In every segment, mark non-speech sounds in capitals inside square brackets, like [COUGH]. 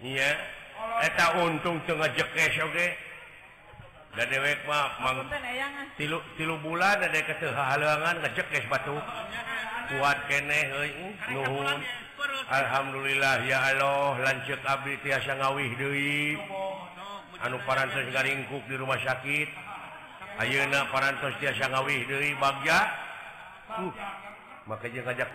ya eh, untungjege deweaf banget tiluktilu bulan keangan ngecekkes batu kuat ke uh, Alhamdulillah ya Allah lanjut Abasawi Dewi anu paras garingkuk di rumah sakit Ayeuna parantowi Dewi makajak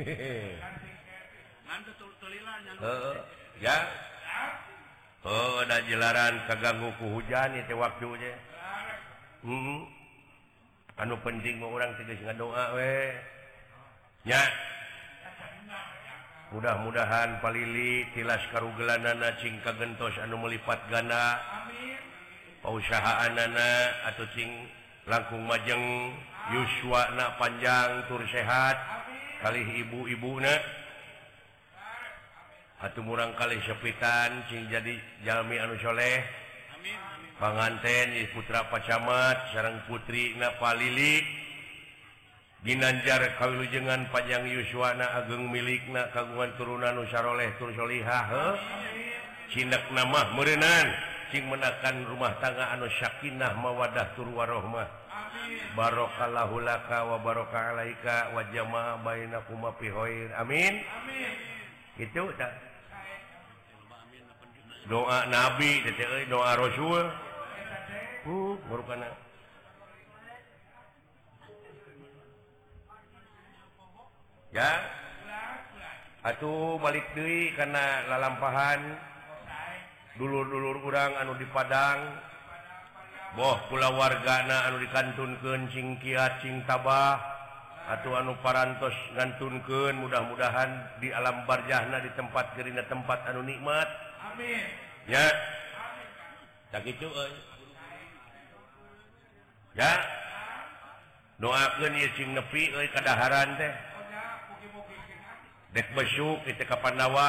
hehe [LAUGHS] ya Ohda jelaran kagangguku hujan itu waktunya hmm. anu penting orang tidak sing doa wenya mudah-mudahan palili tilas karugelan Nana cika gentos anu melipat gana perusahaan atau cikat langkung majeng Yusua panjang tursehat kali ibu-ibuuh murang kali sepitan jadi Jaami Anuleh panganten di putra Pacat sarang putri Napalili Ginanjar kalhujenngan panjangjang Yuswana ageng milik na kagungan turunan Nusyaroleh tursholihadakna merenan menkan rumah tangga Anu Syakinah mawadah tur warohmah barohul wa amin itu doa nabitik doa Raul ya Atuh balik tu karenalah lampahan dan dulu-luur kurang anu di Padang boh pulau wargana anu di kantun keingki cintabah atauuh anu parantos nganun ke mudah-mudahan di alam barjana di tempatgeririna tempat anu nikmat ya eh. ya doak Kapanwa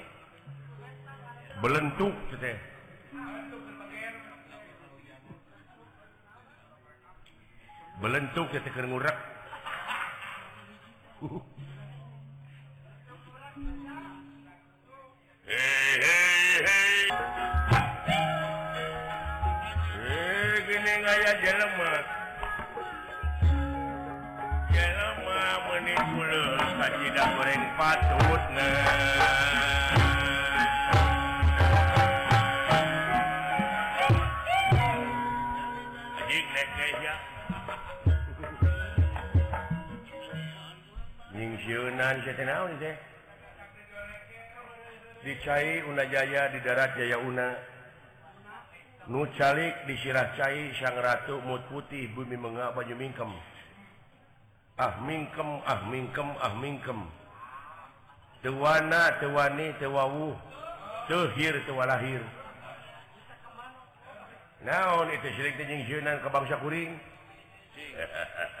belentuk teh belentuk teh kerengurak. ngurek [LAUGHS] dicai una Jaya di darat Jayauna nucalik disiracai S Ratu mau putih bumi mengapajum ahminkem ahminkem ahminwanawan ah, tewa tewa lahir naon itujingan ke bangsakuringha [LAUGHS]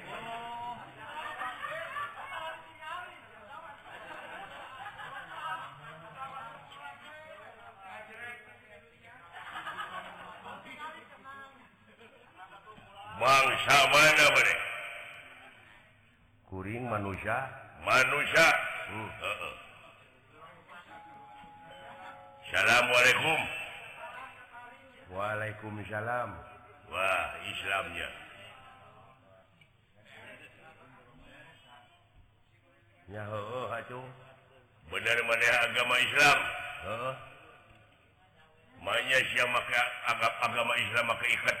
bang sahabat kuring manusia-manusia hmm. salaamualaikum Waalaikumissalam Wah Islamnya yauh bener-man agama Islam main si maka agak agama Islamqikat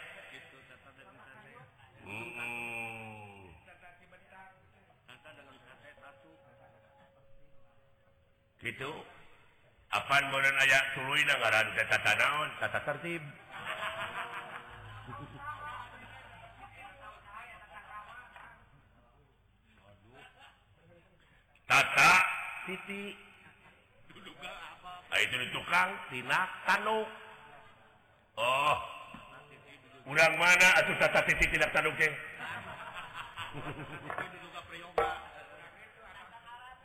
itu kapan bulan negara naontataibtata siti itutukangakan oh ulang mana asus tata Siti tidakatan oke [LAUGHS]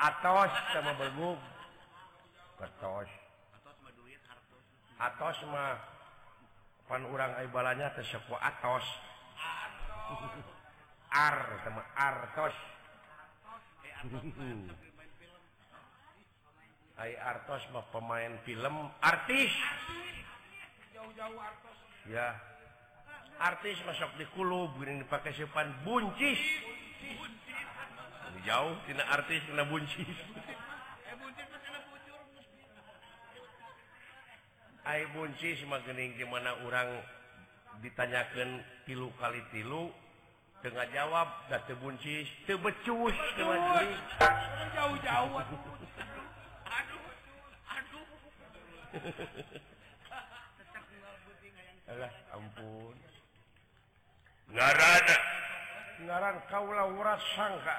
atos samaosos semua pan urangbalanya tersekwa atosos Hai Artos mau pemain film artis ya artis masuk di kulu dipakaipan buncis jauh artis bunci bunci semakin nih gimana orang ditanyakan tilu kali tilu dengan jawabbuncibecu ja ampun nga kau laura sangka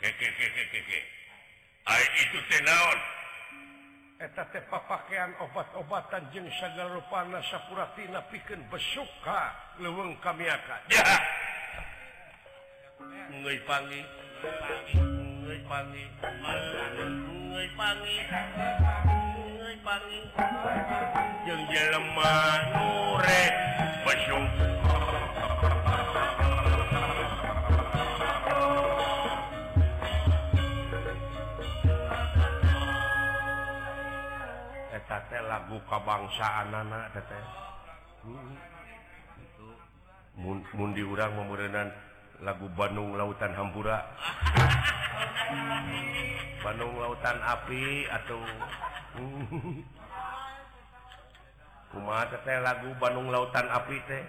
te pakaian obat-obatan jenisgar panasapuratina pi bersuka leurung kami akan je lagu kabangsaan anaktete hmm. mundi urang menan lagu Bandung lautan Hambura [LAUGHS] Bandung lautan api atau rumahma hmm. tete lagu Bandung lautan api teh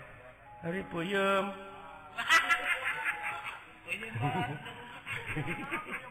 hari puem [LAUGHS] [LAUGHS]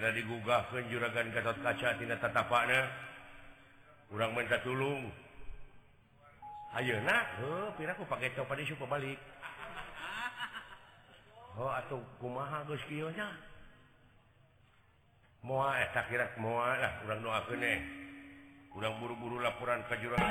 digugah kejuangantot kaca tidak tetapna kurang minta tulung Ayo aku pakai coba suka balikuh [LAUGHS] mua eh, takirat mualah kurang do kurang eh. buru-buru laporan kejurangan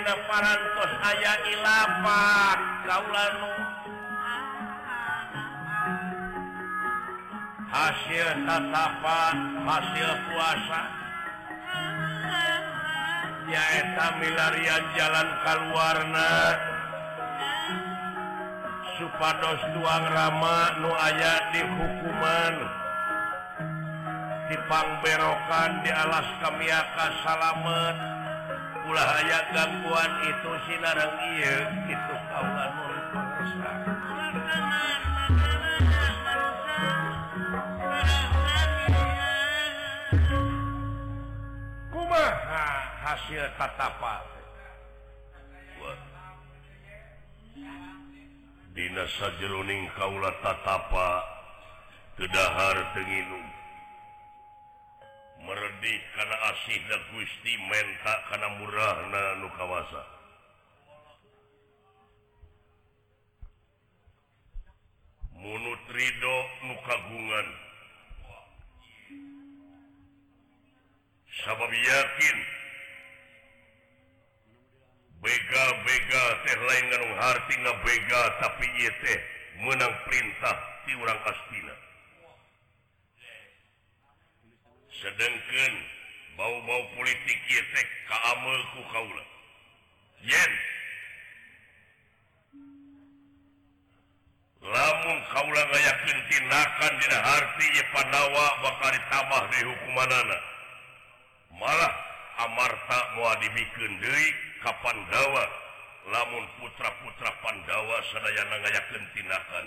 para aya hasil tatapan hasil puasa yaeta milaria jalan kalwarna suados 2ang Rama nu aya di hukuman dipangemberokan dilas kamiaka sala menang hayat gangguan itu Sinaran itu hasil Dinasjening Kaulatatapa sedahar tinggigi nunggu karena asih dan Gutime men karena murahkawasa menu Rihokagungan yakin bega-bega teh lain bega tapi teh menang perintah di orang Kaila ken bau mau politik yet la kautinakan dipanwa bakal tabah di hukum mana malah Amar tak di Kapan dawa lamun putra-putra Pandawa seraya na gaya kentinakan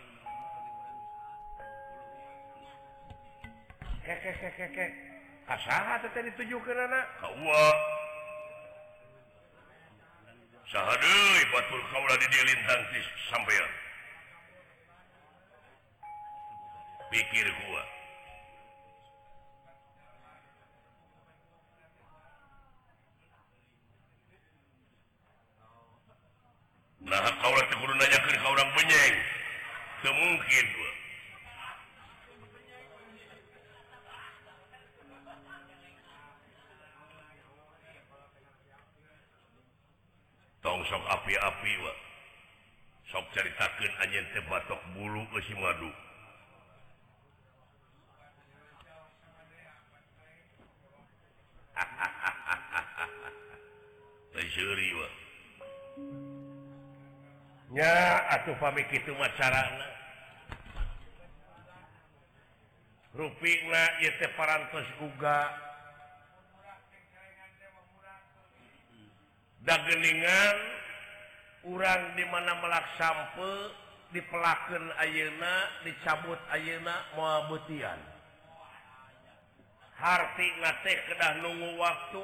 pikir gua itu ru juga daningan orangrang dimana melak sampe dipelaken Ayena dicabut Ayena maubuttian hart teh kedahlunggu waktu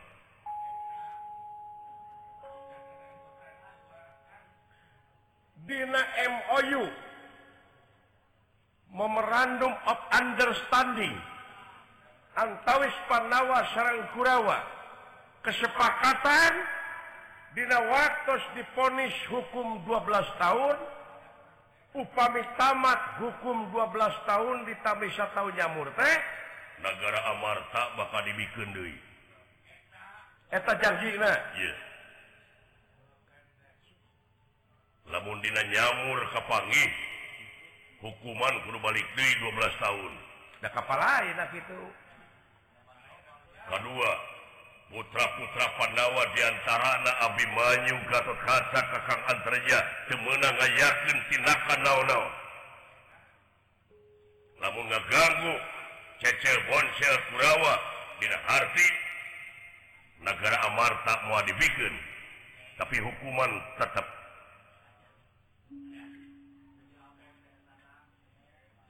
Hai memorandum of understanding antawis Pandawa Serangkuawa kesepakatan Dina waktu divonis hukum 12 tahun upami tamat hukum 12 tahun ditaataau Jaur teh negara Amarrta makademi Kendueta janjilah Yes nyamur kappangi hukuman balik 12 tahun lain kedua putra-putra Pandawa diantara Abi Manyutocaan kerjamen tin namunganggu bonwa negara Amar tak diibiken tapi hukuman tetap tidak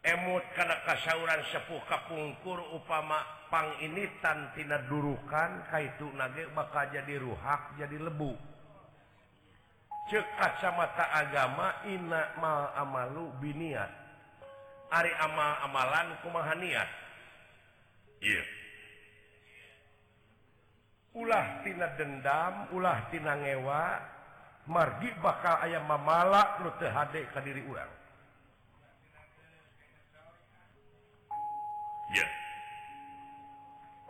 punya emot karena kasyauran sepuka pungkur upamapang ini tanti nadurukan kaitu na bakal jadi ruhak jadi lebu cekacamata agama inak malamalu binat Ari ama-amalan kumahanat ulahtina dendam ulah tinngewa margi bakal ayam mamalaknuttehadek ke diri uang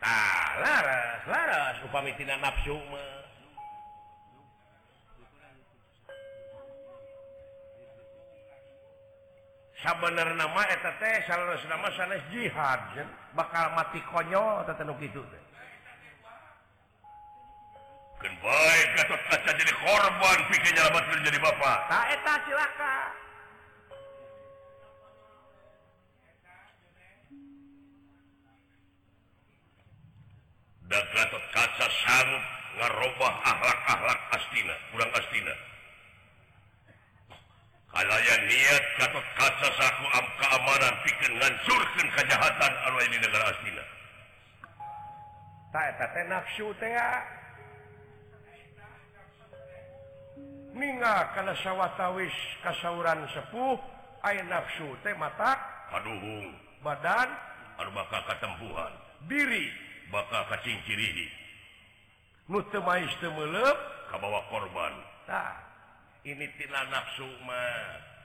punya Laras Laamiina nafsuma Sabner nama nama sanji bakal mati koyo gitu jadi korban pilama menjadi bapak silaka to kaca akhlaklak Astina kurang astina yang niatto kaca keamanan pi curkan kejahatan Allah ini negara asfsu karena sawwatawis kasahuran sepuh air nafsu temauh badan maka ke temhan diri bakal kacing kiri luteba temep Ka bawahwa korban ini tidak nafsuma